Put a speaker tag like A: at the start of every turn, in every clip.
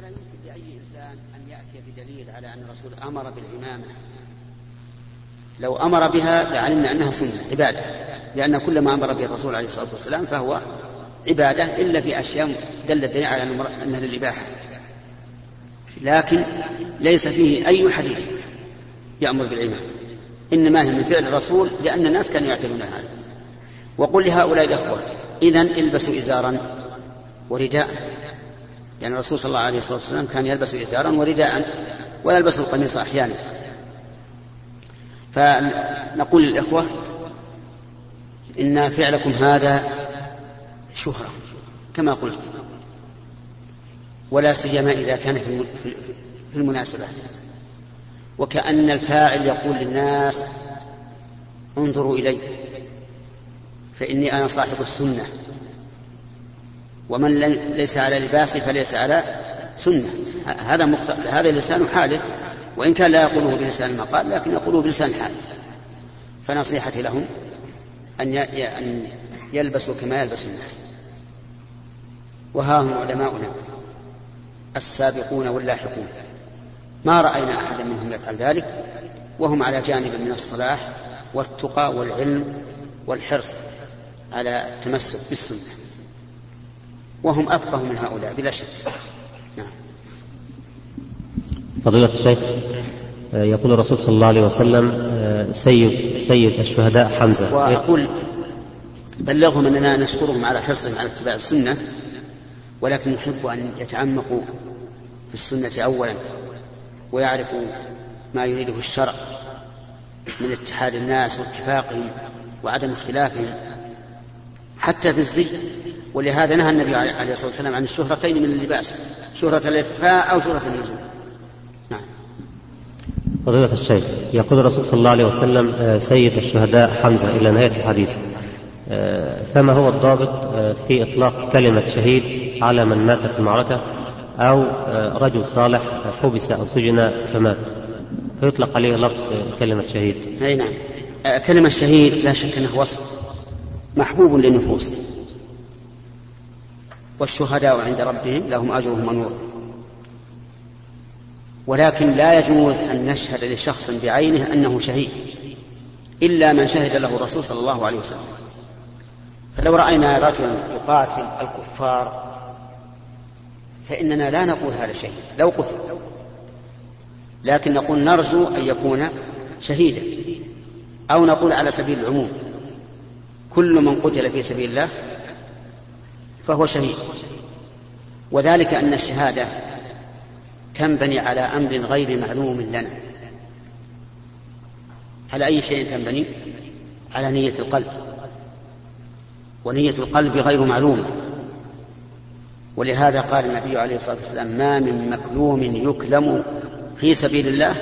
A: ولا يمكن لأي إنسان أن يأتي بدليل على أن الرسول أمر بالعمامة. لو أمر بها لعلمنا أنها سنة عبادة. لأن كل ما أمر به الرسول عليه الصلاة والسلام فهو عبادة إلا في أشياء دل الدليل على أنها للإباحة. لكن ليس فيه أي حديث يأمر بالعمامة. إنما هي من فعل الرسول لأن الناس كانوا يعتبرون هذا. وقل لهؤلاء الأخوة إذا البسوا إزارا ورداء. يعني الرسول صلى الله عليه وسلم كان يلبس إزارا ورداء ويلبس القميص أحيانا. فنقول للإخوة إن فعلكم هذا شهرة كما قلت. ولا سيما إذا كان في المناسبات. وكأن الفاعل يقول للناس انظروا إلي فإني أنا صاحب السنة. ومن ليس على لباسي فليس على سنة. هذا مخت... هذا لسان حاله وإن كان لا يقوله بلسان المقال لكن يقوله بلسان حال فنصيحتي لهم أن أن يلبسوا كما يلبس الناس. وها هم علماؤنا السابقون واللاحقون. ما رأينا أحدا منهم يفعل ذلك وهم على جانب من الصلاح والتقى والعلم والحرص على التمسك بالسنة. وهم أفقه من هؤلاء بلا شك. نعم.
B: فضيلة الشيخ يقول الرسول صلى الله عليه وسلم سيد سيد الشهداء حمزة.
A: ويقول بلغهم أننا نشكرهم على حرصهم على اتباع السنة ولكن نحب أن يتعمقوا في السنة أولا ويعرفوا ما يريده الشرع من اتحاد الناس واتفاقهم وعدم اختلافهم حتى في الزي. ولهذا نهى النبي عليه الصلاة والسلام عن الشهرتين من اللباس شهرة الإخفاء أو شهرة النزول. نعم.
B: فضيلة الشيخ يقول الرسول صلى الله عليه وسلم سيد الشهداء حمزة إلى نهاية الحديث. فما هو الضابط في إطلاق كلمة شهيد على من مات في المعركة؟ أو رجل صالح حبس أو سجن فمات. فيطلق عليه لفظ كلمة شهيد.
A: أي نعم. كلمة شهيد لا شك أنه وصف محبوب للنفوس. والشهداء عند ربهم لهم أجرهم ونور. ولكن لا يجوز أن نشهد لشخص بعينه أنه شهيد إلا من شهد له الرسول صلى الله عليه وسلم. فلو رأينا رجلا يقاتل الكفار فإننا لا نقول هذا شهيد لو قتل. لكن نقول نرجو أن يكون شهيدا أو نقول على سبيل العموم. كل من قتل في سبيل الله فهو شهيد. وذلك أن الشهادة تنبني على أمر غير معلوم لنا. على أي شيء تنبني؟ على نية القلب. ونية القلب غير معلومة. ولهذا قال النبي عليه الصلاة والسلام ما من مكلوم يكلم في سبيل الله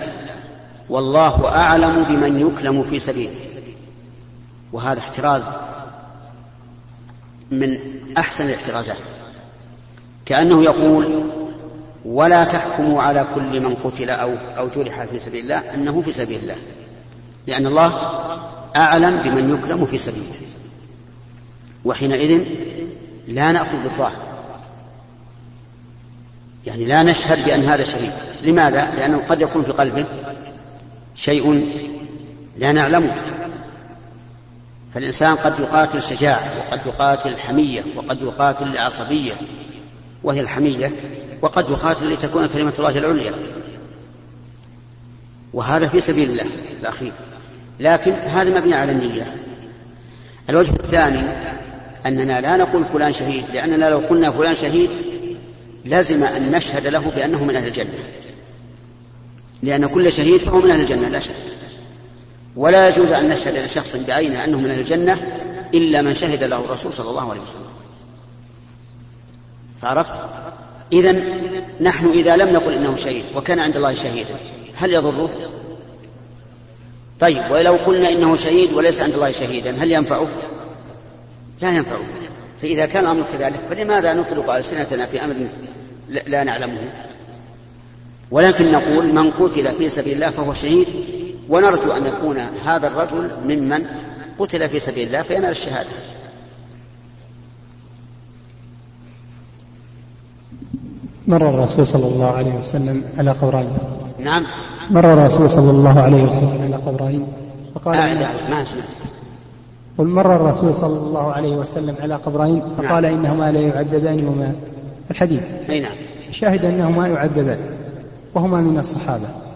A: والله أعلم بمن يكلم في سبيله. وهذا احتراز من أحسن الاحترازات كأنه يقول ولا تحكموا على كل من قتل أو أو جرح في سبيل الله. أنه في سبيل الله. لأن الله أعلم بمن يكرم في سبيله. وحينئذ لا نأخذ بالظاهر. يعني لا نشهد بأن هذا شهيد. لماذا؟ لأنه قد يكون في قلبه شيء لا نعلمه. فالإنسان قد يقاتل شجاعة وقد يقاتل حمية وقد يقاتل عصبية وهي الحمية وقد يقاتل لتكون كلمة الله العليا. وهذا في سبيل الله الأخير. لكن هذا مبني على النية. الوجه الثاني أننا لا نقول فلان شهيد لأننا لو قلنا فلان شهيد لازم أن نشهد له بأنه من أهل الجنة. لأن كل شهيد فهو من أهل الجنة لا شك. ولا يجوز أن نشهد لشخص بعينه أنه من الجنة إلا من شهد له الرسول صلى الله عليه وسلم. فعرفت؟ إذا نحن إذا لم نقل إنه شهيد وكان عند الله شهيدا هل يضره؟ طيب ولو قلنا إنه شهيد وليس عند الله شهيدا هل ينفعه؟ لا ينفعه. فإذا كان الأمر كذلك فلماذا نطلق ألسنتنا في أمر لا نعلمه؟ ولكن نقول من قتل في سبيل الله فهو شهيد ونرجو أن يكون هذا الرجل ممن قتل في سبيل الله فينال الشهادة.
C: مر الرسول صلى الله عليه وسلم على قبرين.
A: نعم.
C: مر الرسول صلى الله عليه وسلم على قبرين. فقال
A: أعد أعد ما سمعت.
C: قل مر الرسول صلى الله عليه وسلم على قبرين فقال
A: نعم.
C: إنهما لا يعذبان وما الحديث.
A: أي نعم.
C: شاهد أنهما يعذبان وهما من الصحابة.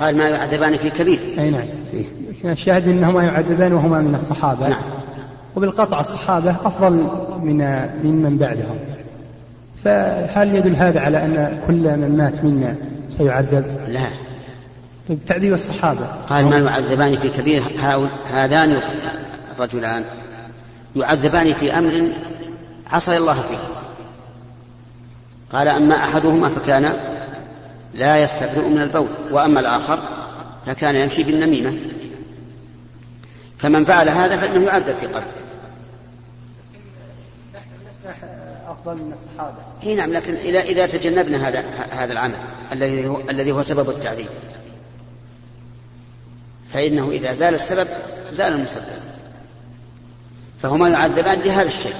A: قال ما يعذبان في كبير.
C: أي نعم.
A: إيه.
C: الشاهد أنهما يعذبان وهما من الصحابة.
A: نعم.
C: وبالقطع الصحابة أفضل من ممن بعدهم. فهل يدل هذا على أن كل من مات منا سيعذب؟
A: لا.
C: طيب تعذيب الصحابة.
A: قال ما يعذبان في كبير هذان الرجلان يعذبان في أمر عصي الله فيه. قال أما أحدهما فكان لا يستبرئ من البول. وأما الآخر فكان يمشي بالنميمة. فمن فعل هذا فإنه يعذب في قبره
C: أفضل من الصحابة
A: نعم لكن اذا إذا تجنبنا هذا هذا العمل الذي هو الذي هو سبب التعذيب. فإنه إذا زال السبب زال المسبب. فهما يعذبان لهذا الشيء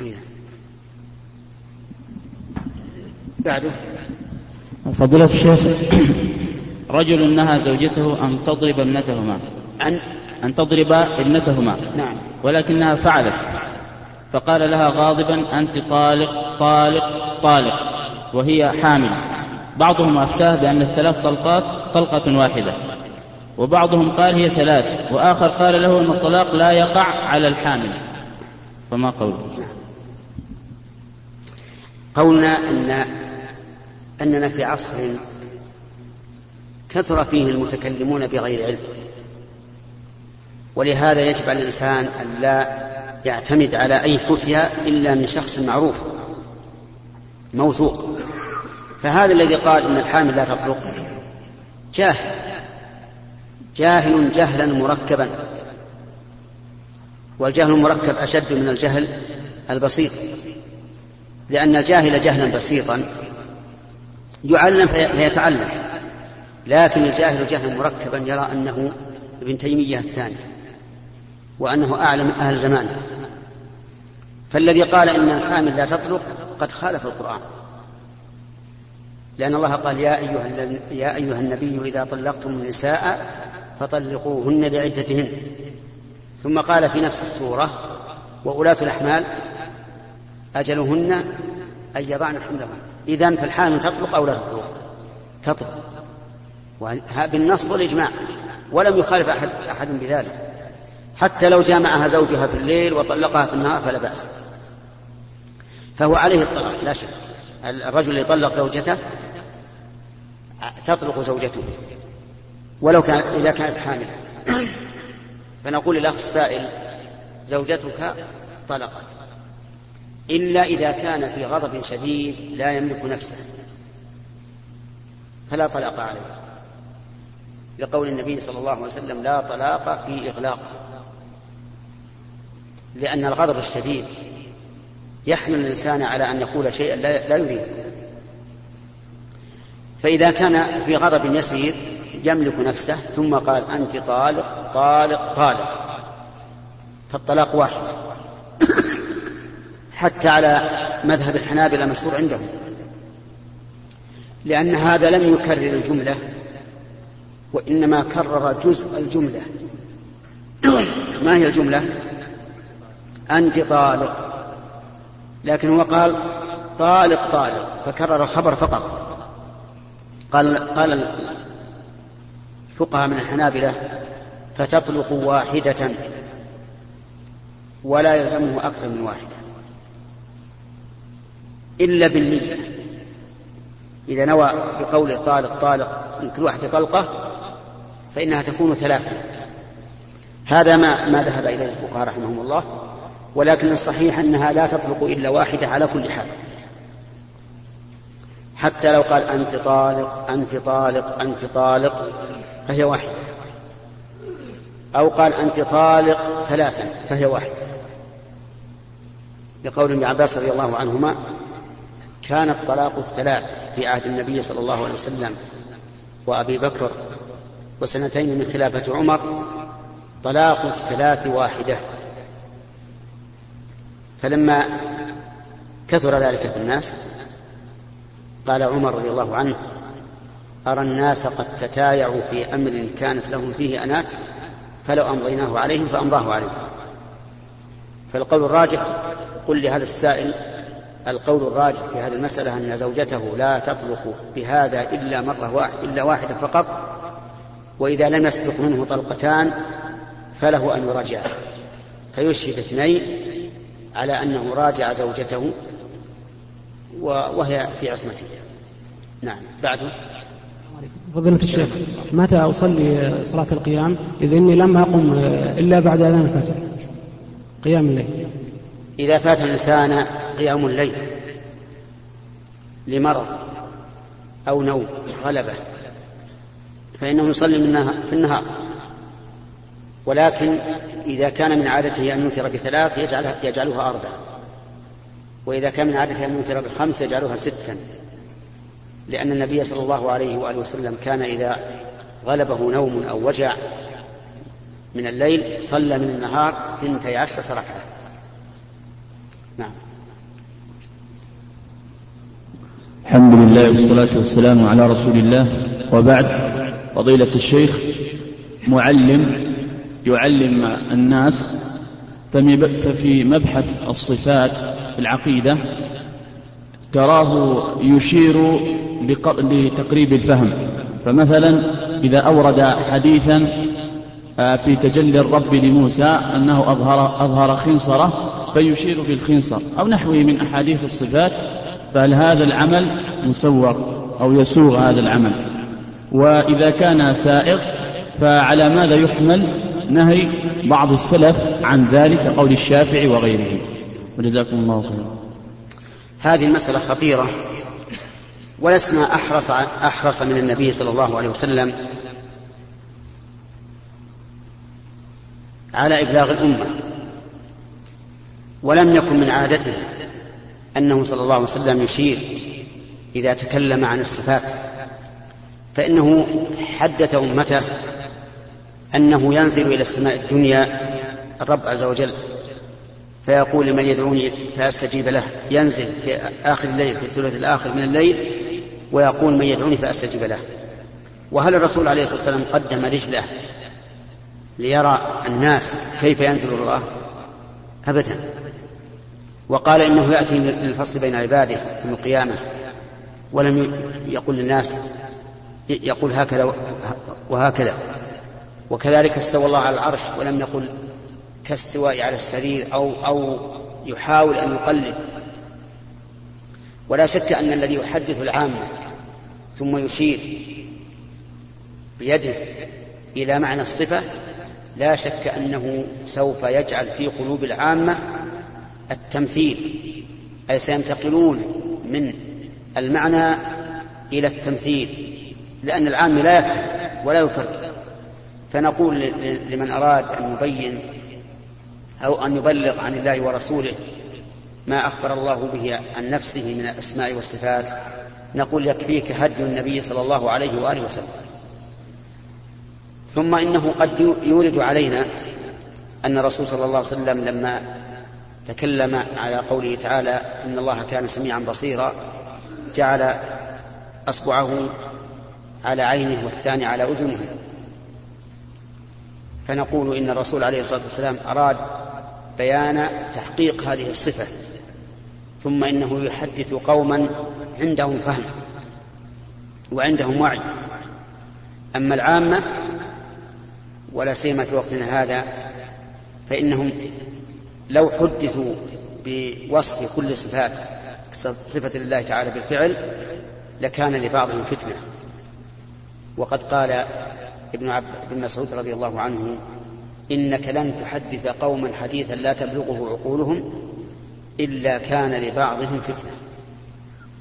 A: إي نعم. بعده.
D: فضيلة الشيخ رجل نهى زوجته أن تضرب ابنتهما.
A: أن
D: أن تضرب ابنتهما.
A: نعم.
D: ولكنها فعلت. فقال لها غاضبا أنت طالق طالق طالق وهي حامل. بعضهم أفتاه بأن الثلاث طلقات طلقة واحدة. وبعضهم قال هي ثلاث. وآخر قال له أن الطلاق لا يقع على الحامل. فما قوله؟
A: قولنا أن أننا في عصر كثر فيه المتكلمون بغير علم. ولهذا يجب على الإنسان أن لا يعتمد على أي فتيا إلا من شخص معروف موثوق. فهذا الذي قال إن الحامل لا تطلق جاهل. جاهل جهلا مركبا. والجهل المركب أشد من الجهل البسيط لأن الجاهل جهلا بسيطا يعلم في- فيتعلم. لكن الجاهل جهلا مركبا يرى أنه ابن تيمية الثاني وأنه أعلم أهل زمانه. فالذي قال إن الحامل لا تطلق قد خالف القرآن. لأن الله قال يا أيها, يا أيها النبي إذا طلقتم النساء فطلقوهن لعدتهن ثم قال في نفس السورة وأولاة الأحمال أجلهن أن يضعن حملهن. إذا فالحامل تطلق أو لا تطلق؟ تطلق. بالنص والإجماع. ولم يخالف أحد, أحد بذلك. حتى لو جامعها زوجها في الليل وطلقها في النهار فلا بأس. فهو عليه الطلاق لا شك. الرجل اللي طلق زوجته تطلق زوجته. ولو كان إذا كانت حاملة فنقول للأخ السائل زوجتك طلقت. إلا إذا كان في غضب شديد لا يملك نفسه. فلا طلاق عليه. لقول النبي صلى الله عليه وسلم لا طلاق في إغلاق. لأن الغضب الشديد يحمل الإنسان على أن يقول شيئا لا يريد. فإذا كان في غضب يسير يملك نفسه ثم قال أنت طالق طالق طالق. فالطلاق واحد. حتى على مذهب الحنابلة مشهور عندهم. لأن هذا لم يكرر الجملة وإنما كرر جزء الجملة. ما هي الجملة؟ أنت طالق لكن هو قال طالق طالق فكرر الخبر فقط. قال قال الفقهاء من الحنابلة فتطلق واحدة ولا يلزمه أكثر من واحدة. إلا بالنية. إذا نوى بقوله طالق طالق من كل واحدة طلقة فإنها تكون ثلاثة. هذا ما ما ذهب إليه الفقهاء رحمهم الله ولكن الصحيح أنها لا تطلق إلا واحدة على كل حال. حتى لو قال أنت طالق أنت طالق أنت طالق فهي واحدة. أو قال أنت طالق ثلاثا فهي واحدة. لقول ابن عباس رضي الله عنهما كان الطلاق الثلاث في عهد النبي صلى الله عليه وسلم وأبي بكر وسنتين من خلافة عمر طلاق الثلاث واحدة. فلما كثر ذلك في الناس قال عمر رضي الله عنه أرى الناس قد تتايعوا في أمر كانت لهم فيه أنات فلو أمضيناه عليهم فأمضاه عليهم. فالقول الراجح قل لهذا السائل القول الراجح في هذه المسألة أن زوجته لا تطلق بهذا إلا مرة واحدة إلا واحدة فقط وإذا لم يسبق منه طلقتان فله أن يراجعها فيشهد اثنين على أنه راجع زوجته وهي في عصمته. نعم. بعده
E: فضيلة الشيخ متى أصلي صلاة القيام؟ إذ إني لم أقم إلا بعد أذان الفجر. قيام الليل.
A: إذا فات الإنسان قيام الليل لمرض أو نوم غلبة فإنه يصلي في النهار ولكن إذا كان من عادته أن يوتر بثلاث يجعلها يجعلها أربعة وإذا كان من عادته أن يوتر بخمس يجعلها ستا. لأن النبي صلى الله عليه وآله وسلم كان إذا غلبه نوم أو وجع من الليل صلى من النهار ثنتي عشرة ركعة. نعم.
F: الحمد لله والصلاة والسلام على رسول الله. وبعد فضيلة الشيخ معلم يعلم الناس ففي مبحث الصفات في العقيدة تراه يشير لتقريب الفهم. فمثلا إذا أورد حديثا آه، في تجلي الرب لموسى أنه أظهر, أظهر خنصرة فيشير بالخنصر أو نحوه من أحاديث الصفات فهل هذا العمل مسوغ أو يسوغ هذا العمل؟ وإذا كان سائغ فعلى ماذا يحمل نهي بعض السلف عن ذلك قول الشافعي وغيره؟ وجزاكم الله خيرا.
A: هذه المسألة خطيرة. ولسنا أحرص أحرص من النبي صلى الله عليه وسلم على إبلاغ الأمة ولم يكن من عادته أنه صلى الله عليه وسلم يشير إذا تكلم عن الصفات فإنه حدث أمته أنه ينزل إلى السماء الدنيا الرب عز وجل فيقول لمن يدعوني فأستجيب له ينزل في آخر الليل في الثلث الآخر من الليل ويقول من يدعوني فأستجيب له. وهل الرسول عليه الصلاة والسلام قدم رجله ليرى الناس كيف ينزل الله؟ أبدا. وقال إنه يأتي للفصل بين عباده يوم القيامة ولم يقل للناس يقول هكذا وهكذا. وكذلك استوى الله على العرش ولم يقل كاستواء على السرير أو أو يحاول أن يقلد. ولا شك أن الذي يحدث العامة ثم يشير بيده إلى معنى الصفة لا شك أنه سوف يجعل في قلوب العامة التمثيل أي سينتقلون من المعنى إلى التمثيل لأن العام لا يفهم ولا يكرر. فنقول لمن أراد أن يبين أو أن يبلغ عن الله ورسوله ما أخبر الله به عن نفسه من الأسماء والصفات نقول يكفيك هدي النبي صلى الله عليه وآله وسلم. ثم إنه قد يورد علينا أن الرسول صلى الله عليه وسلم لما تكلم على قوله تعالى إن الله كان سميعا بصيرا جعل أصبعه على عينه والثاني على أذنه. فنقول إن الرسول عليه الصلاة والسلام أراد بيان تحقيق هذه الصفة ثم إنه يحدث قوما عندهم فهم وعندهم وعي. أما العامة ولا سيما في وقتنا هذا فإنهم لو حدثوا بوصف كل صفات صفة الله تعالى بالفعل لكان لبعضهم فتنة. وقد قال ابن عب بن مسعود رضي الله عنه إنك لن تحدث قوما حديثا لا تبلغه عقولهم إلا كان لبعضهم فتنة.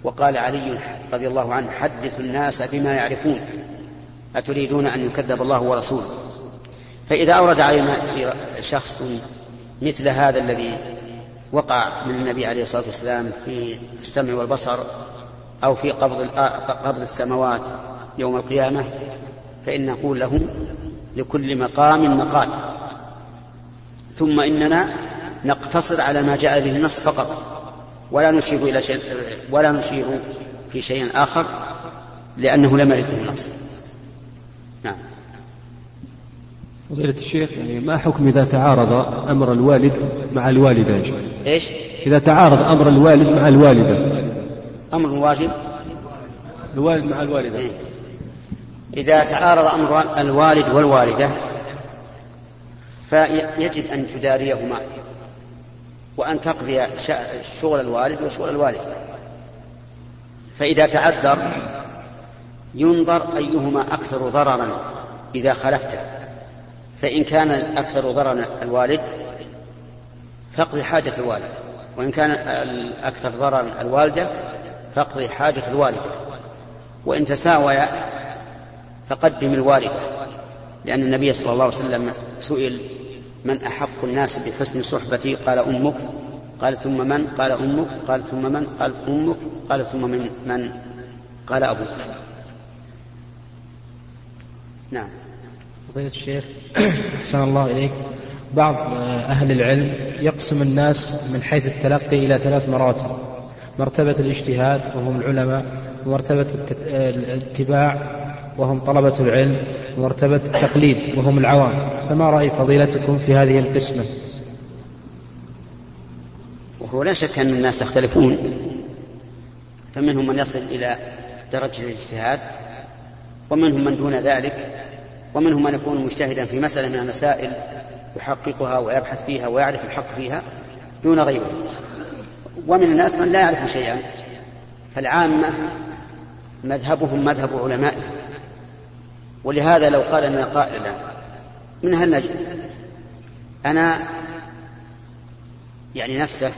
A: وقال علي رضي الله عنه حدثوا الناس بما يعرفون أتريدون أن يكذب الله ورسوله؟ فإذا أورد علينا شخص مثل هذا الذي وقع من النبي عليه الصلاة والسلام في السمع والبصر أو في قبض قبض السماوات يوم القيامة فإن نقول له لكل مقام مقال. ثم إننا نقتصر على ما جاء به النص فقط ولا نشير إلى شيء ولا نشير في شيء آخر لأنه لم يرد النص. نعم.
G: فضيلة الشيخ يعني ما حكم إذا تعارض أمر الوالد مع الوالدة يا شيخ؟
A: إيش؟
G: إذا تعارض أمر الوالد مع الوالدة
A: أمر واجب
G: الوالد مع الوالدة
A: إيه. إذا تعارض أمر الوالد والوالدة فيجب أن تداريهما وأن تقضي شغل الوالد وشغل الوالدة فإذا تعذر ينظر أيهما أكثر ضررا إذا خلفته فإن كان الأكثر ضررا الوالد فاقضي حاجة الوالد وإن كان الأكثر ضررا الوالدة فاقضي حاجة الوالدة وإن تساويا فقدم الوالدة لأن النبي صلى الله عليه وسلم سئل من أحق الناس بحسن صحبتي؟ قال أمك. قال ثم من؟ قال أمك. قال ثم من؟ قال أمك. قال ثم من؟ من؟ قال أبوك. نعم.
H: فضيلة الشيخ أحسن الله إليك. بعض أهل العلم يقسم الناس من حيث التلقي إلى ثلاث مراتب. مرتبة الاجتهاد وهم العلماء ومرتبة الاتباع وهم طلبة العلم ومرتبة التقليد وهم العوام. فما رأي فضيلتكم في هذه القسمة؟
A: وهو لا شك أن الناس يختلفون. فمنهم من يصل إلى درجة الاجتهاد ومنهم من دون ذلك ومنهم من يكون مجتهدا في مسألة من المسائل يحققها ويبحث فيها ويعرف الحق فيها دون غيره. ومن الناس من لا يعرف شيئا. فالعامة مذهبهم مذهب علمائهم ولهذا لو قال لنا قائل من هل نجد؟ أنا يعني نفسه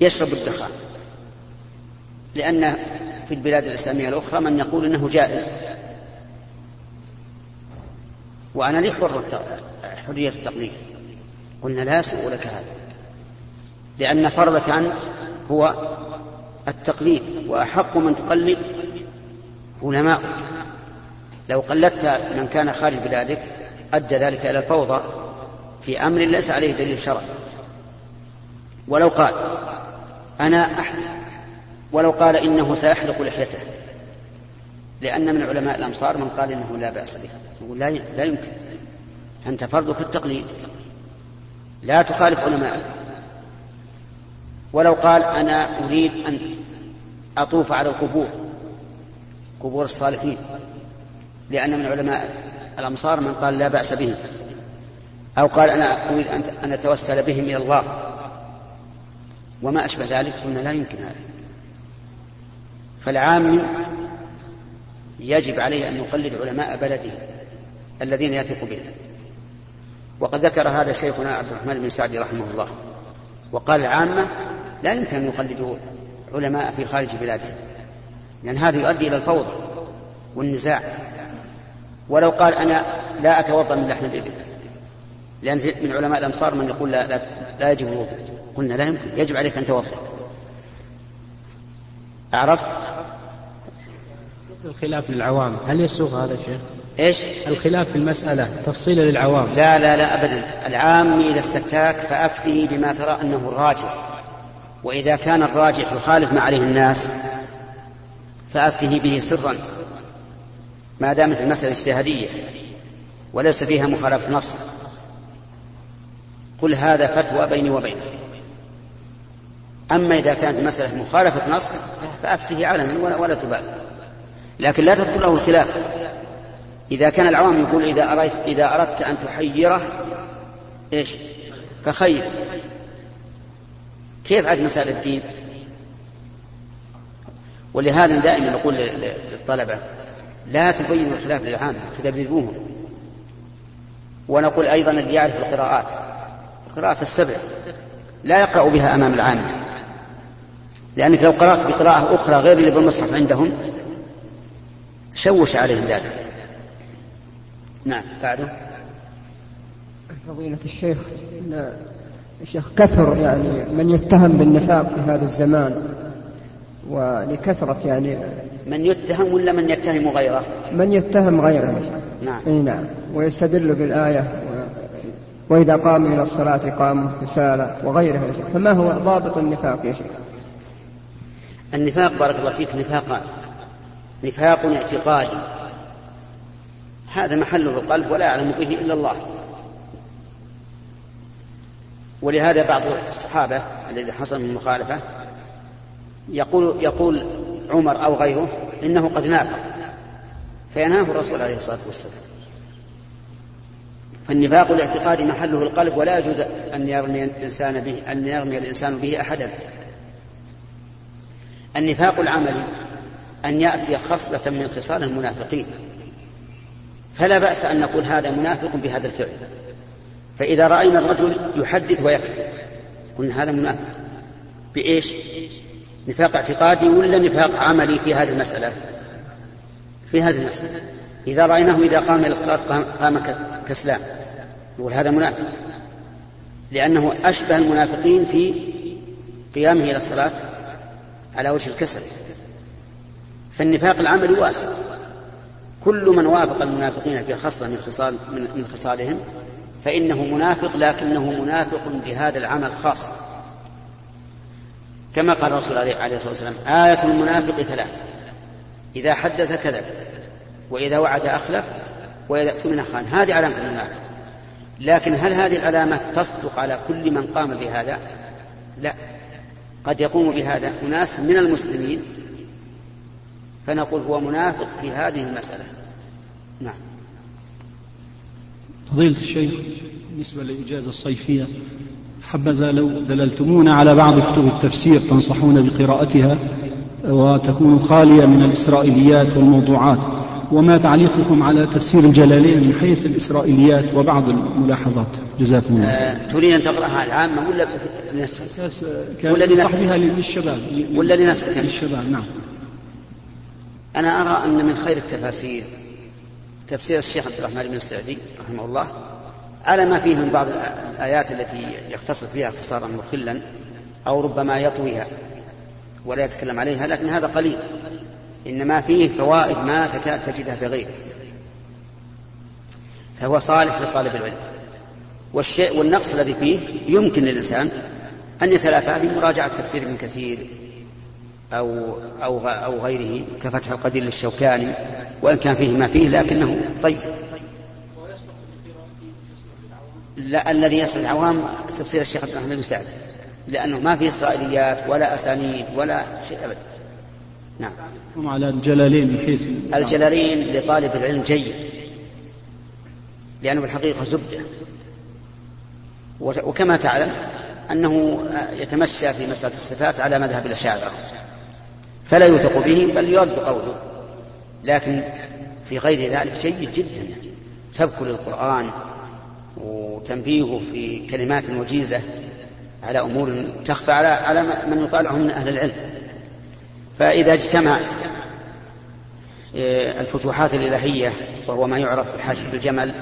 A: يشرب الدخان. لأن في البلاد الإسلامية الأخرى من يقول إنه جائز. وأنا لي حر حرية التقليد. قلنا لا سوء لك هذا. لأن فرضك أنت هو التقليد وأحق من تقلد علماؤك لو قلدت من كان خارج بلادك أدى ذلك إلى الفوضى في أمر ليس عليه دليل شرعي. ولو قال أنا أحلق ولو قال إنه سيحلق لحيته. لأن من علماء الأمصار من قال إنه لا بأس به. يقول لا لا يمكن. أنت فرضك التقليد. لا تخالف علماءك ولو قال أنا أريد أن أطوف على القبور. قبور الصالحين. لأن من علماء الأمصار من قال لا بأس به. أو قال أنا أريد أن أتوسل بهم إلى الله. وما أشبه ذلك. قلنا لا يمكن هذا. فالعام يجب عليه أن يقلد علماء بلده الذين يثق بهم وقد ذكر هذا شيخنا عبد الرحمن بن سعدي رحمه الله وقال العامة لا يمكن أن يقلدوا علماء في خارج بلادهم لأن هذا يؤدي إلى الفوضى والنزاع. ولو قال أنا لا أتوضأ من لحم الإبل لأن من علماء الأمصار من يقول لا, لا, لا يجب الوضوء. قلنا لا يمكن يجب عليك أن توضأ. عرفت؟
H: الخلاف للعوام هل يسوغ هذا شيخ؟
A: إيش؟
H: الخلاف في المسألة تفصيلا للعوام.
A: لا لا لا أبدا. العام إذا استفتاك فأفتي بما ترى أنه الراجح. وإذا كان الراجح يخالف ما عليه الناس فأفته به سرا. ما دامت المسألة اجتهادية وليس فيها مخالفة نص. قل هذا فتوى بيني وبينك. أما إذا كانت المسألة مخالفة نص فأفته علنا ولا, ولا تبال لكن لا تذكر له الخلاف. إذا كان العوام يقول إذا أردت, إذا أردت أن تحيره إيش؟ فخير. كيف عاد مسائل الدين؟ ولهذا دائما نقول للطلبة لا تبينوا الخلاف للعامة تدبروهم ونقول أيضا اللي يعرف القراءات القراءات السبع لا يقرأ بها أمام العامة. لأنك لو قرأت بقراءة أخرى غير اللي بالمصحف عندهم شوش عليهم ذلك. نعم بعده.
I: فضيلة الشيخ الشيخ كثر يعني من يتهم بالنفاق في هذا الزمان ولكثرة يعني
A: من يتهم ولا من يتهم غيره؟
I: من يتهم غيره.
A: نعم.
I: إي نعم. ويستدل بالآية وإذا قاموا إلى الصلاة قاموا كسالى وغيرها يا شيخ. فما هو ضابط النفاق يا شيخ؟
A: النفاق بارك الله فيك نفاقان. نفاق اعتقادي. هذا محله القلب ولا يعلم به إلا الله. ولهذا بعض الصحابة الذي حصل من المخالفة يقول يقول عمر أو غيره إنه قد نافق فينهاه الرسول عليه الصلاة والسلام. فالنفاق الاعتقادي محله القلب ولا يجوز أن يرمي الإنسان به أن يرمي الإنسان به أحدا. النفاق العملي أن يأتي خصلة من خصال المنافقين. فلا بأس أن نقول هذا منافق بهذا الفعل. فإذا رأينا الرجل يحدث ويكذب قلنا هذا منافق. بإيش؟ نفاق اعتقادي ولا نفاق عملي في هذه المسألة؟ في هذه المسألة. إذا رأيناه إذا قام إلى الصلاة قام كسلان نقول هذا منافق. لأنه أشبه المنافقين في قيامه إلى الصلاة على وجه الكسل. فالنفاق العملي واسع. كل من وافق المنافقين في خصلة من خصال من خصالهم فإنه منافق لكنه منافق بهذا العمل خاص. كما قال الرسول عليه الصلاة والسلام آية المنافق ثلاث. إذا حدث كذب وإذا وعد أخلف وإذا اؤتمن خان هذه علامة المنافق. لكن هل هذه العلامة تصدق على كل من قام بهذا؟ لا. قد يقوم بهذا أناس من المسلمين فنقول هو منافق في هذه المسألة. نعم.
J: فضيلة الشيخ بالنسبة للإجازة الصيفية حبذا لو دللتمونا على بعض كتب التفسير تنصحون بقراءتها وتكون خالية من الإسرائيليات والموضوعات. وما تعليقكم على تفسير الجلالين من حيث الإسرائيليات وبعض الملاحظات؟ جزاكم الله
A: آه، تريد أن تقرأها العامة ولا
J: لنفسك؟ أساس كان ولا لنفسك؟ بها للشباب
A: ولا لنفسك؟
J: للشباب نعم.
A: أنا أرى أن من خير التفاسير تفسير الشيخ عبد الرحمن بن السعدي رحمه الله على ما فيه من بعض الآيات التي يختصر فيها اختصارا مخلا أو ربما يطويها ولا يتكلم عليها لكن هذا قليل. إنما فيه فوائد ما تكاد تجدها في غيره. فهو صالح لطالب العلم. والشيء والنقص الذي فيه يمكن للإنسان أن يتلافى بمراجعة تفسير ابن كثير أو أو أو غيره كفتح القدير للشوكاني وإن كان فيه ما فيه لكنه طيب. لا الذي يصل العوام تفسير الشيخ عبد الرحمن بن سعد لأنه ما فيه إسرائيليات ولا أسانيد ولا شيء أبدا. نعم.
J: ثم على الجلالين من حيث
A: الجلالين لطالب العلم جيد لأنه بالحقيقة زبدة وكما تعلم أنه يتمشى في مسألة الصفات على مذهب الأشاعرة فلا يوثق به بل يرد قوله. لكن في غير ذلك جيد جدا. سبك للقرآن وتنبيهه في كلمات وجيزة على أمور تخفى على على من يطالعه من أهل العلم. فإذا اجتمع آه، الفتوحات الإلهية وهو ما يعرف بحاشية الجمل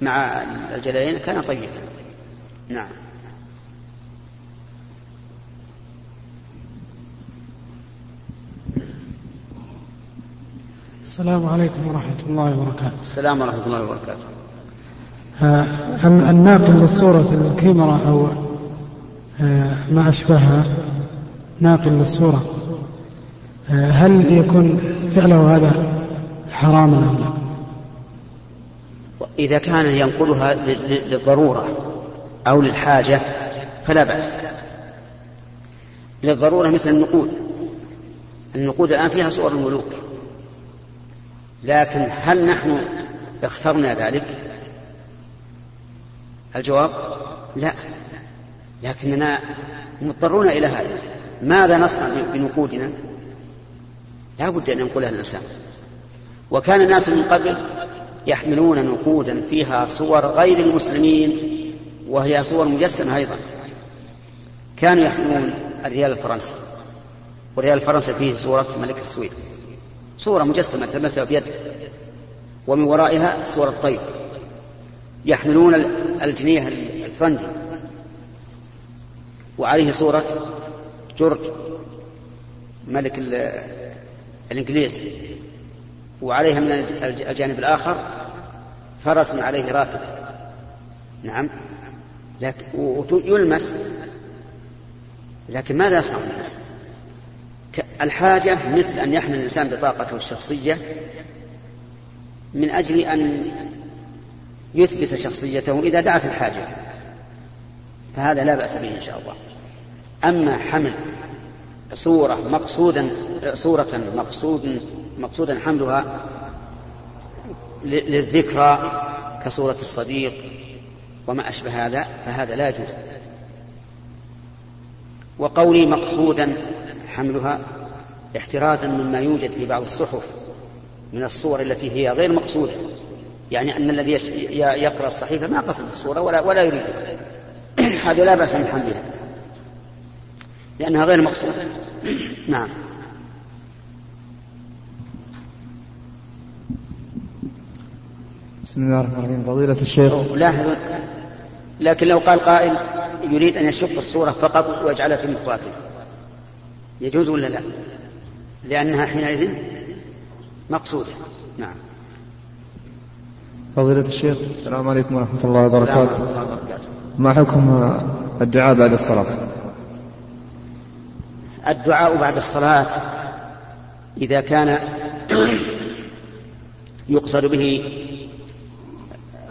A: مع الجلالين كان طيبا. نعم.
K: السلام عليكم ورحمة الله وبركاته.
A: السلام ورحمة الله وبركاته.
K: آه، الناقل للصورة الكاميرا أو آه، ما أشبهها. ناقل للصورة. آه، هل يكون فعله هذا حراما أم لا؟
A: إذا كان ينقلها للضرورة أو للحاجة فلا بأس. للضرورة مثل النقود. النقود الآن فيها صور الملوك. لكن هل نحن اخترنا ذلك؟ الجواب لا. لكننا مضطرون إلى هذا. ماذا نصنع بنقودنا؟ لا بد أن ينقلها الإنسان. وكان الناس من قبل يحملون نقودا فيها صور غير المسلمين وهي صور مجسمة أيضا. كانوا يحملون الريال الفرنسي والريال الفرنسي فيه صورة ملك السويد. صورة مجسمة تلمسها بيده ومن ورائها صورة طير يحملون الجنيه الفرنجي. وعليه صورة جورج ملك الإنجليز. وعليها من الجانب الآخر فرس عليه راكب. نعم. لكن يلمس. لكن ماذا يصنع الناس الحاجة مثل أن يحمل الإنسان بطاقته الشخصية من أجل أن يثبت شخصيته إذا في الحاجة. فهذا لا بأس به إن شاء الله. أما حمل صورة مقصودا صورة مقصود مقصودا حملها للذكرى كصورة الصديق وما أشبه هذا فهذا لا يجوز. وقولي مقصودا حملها احترازا مما يوجد في بعض الصحف من الصور التي هي غير مقصودة. يعني أن الذي يقرأ الصحيفة ما قصد الصورة ولا, ولا يريدها هذه لا بأس من حملها. لأنها غير مقصودة. نعم.
L: بسم الله الرحمن الرحيم. فضيلة الشيخ.
A: لاحظوا لكن لو قال قائل يريد أن يشق الصورة فقط ويجعلها في مخواته يجوز ولا لا؟ لأنها حينئذ مقصودة. نعم.
L: فضيلة الشيخ السلام عليكم ورحمة الله وبركاته. ما حكم الدعاء بعد الصلاة؟
A: الدعاء بعد الصلاة إذا كان يقصد به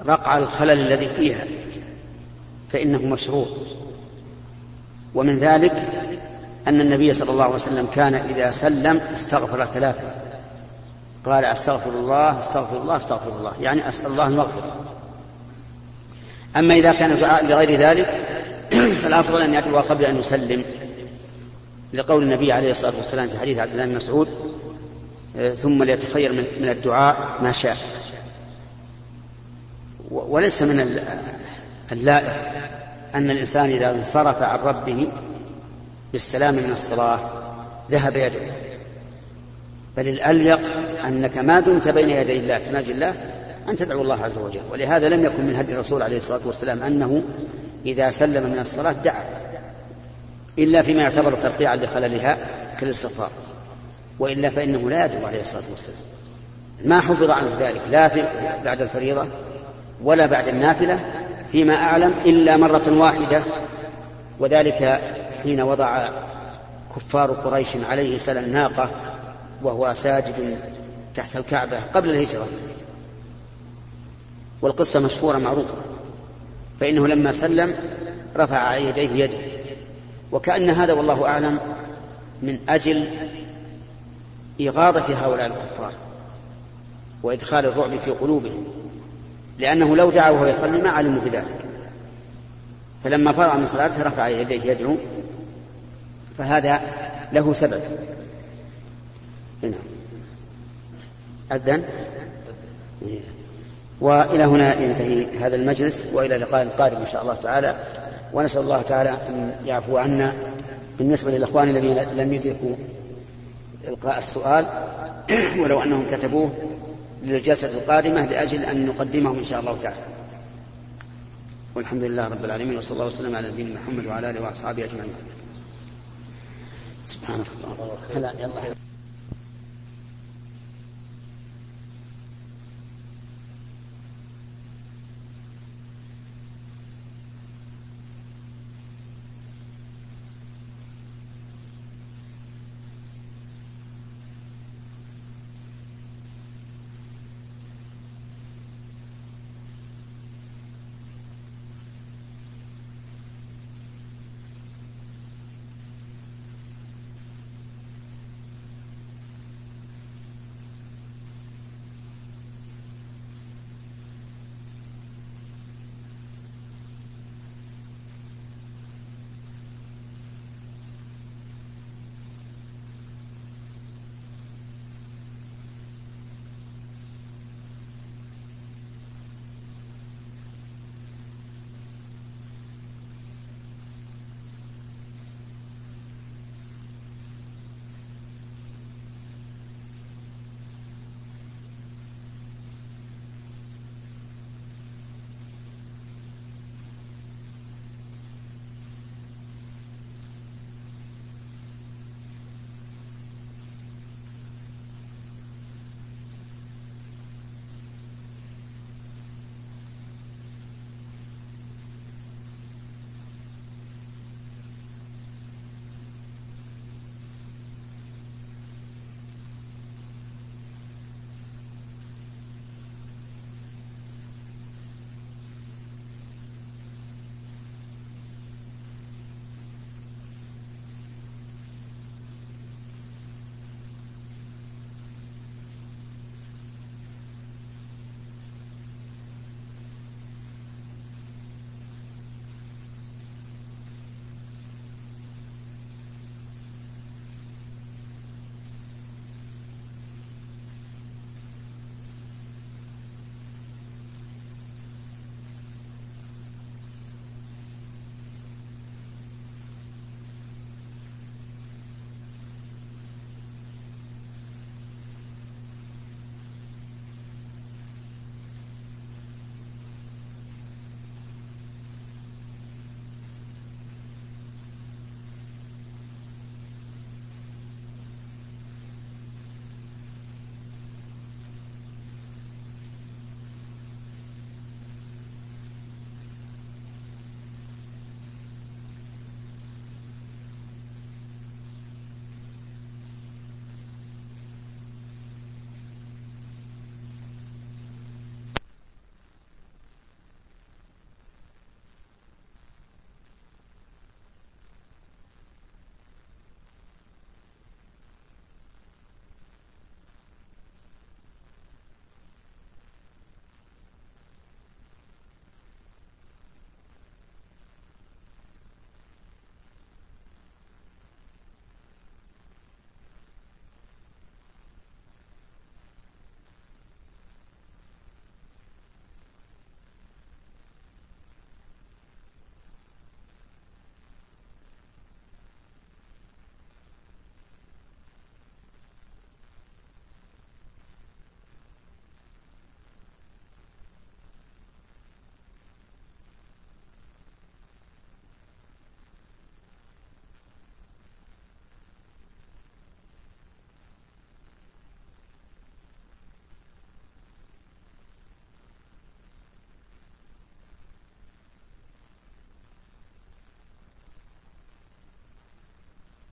A: رقع الخلل الذي فيها فإنه مشروع. ومن ذلك أن النبي صلى الله عليه وسلم كان إذا سلم استغفر ثلاثة. قال أستغفر الله أستغفر الله أستغفر الله. يعني أسأل الله المغفرة. أما إذا كان الدعاء لغير ذلك فالأفضل أن يدعو قبل أن يسلم. لقول النبي عليه الصلاة والسلام في حديث عبد الله بن مسعود ثم ليتخير من الدعاء ما شاء. وليس من اللائق أن الإنسان إذا انصرف عن ربه بالسلام من الصلاة ذهب يدعو بل الأليق أنك ما دمت بين يدي الله تناجي الله أن تدعو الله عز وجل. ولهذا لم يكن من هدي الرسول عليه الصلاة والسلام أنه إذا سلم من الصلاة دعا إلا فيما يعتبر ترقيعا لخللها كالاستغفار وإلا فإنه لا يدعو عليه الصلاة والسلام. ما حفظ عنه ذلك لا في بعد الفريضة ولا بعد النافلة فيما أعلم إلا مرة واحدة وذلك حين وضع كفار قريش عليه سل الناقة وهو ساجد تحت الكعبة قبل الهجرة. والقصة مشهورة معروفة. فإنه لما سلم رفع يديه يده. وكأن هذا والله أعلم من أجل إغاظة هؤلاء الكفار وإدخال الرعب في قلوبهم. لأنه لو دعا وهو يصلي ما علموا بذلك. فلما فرغ من صلاته رفع يديه يدعو فهذا له سبب. هنا. أذن. وإلى هنا ينتهي هذا المجلس وإلى لقاء قادم إن شاء الله تعالى. ونسأل الله تعالى أن يعفو عنا بالنسبة للإخوان الذين لم يدركوا إلقاء السؤال. ولو أنهم كتبوه للجلسة القادمة لأجل أن نقدمهم إن شاء الله تعالى. والحمد لله رب العالمين وصلى الله وسلم على نبينا محمد وعلى آله وأصحابه أجمعين. سبحانك اللهم.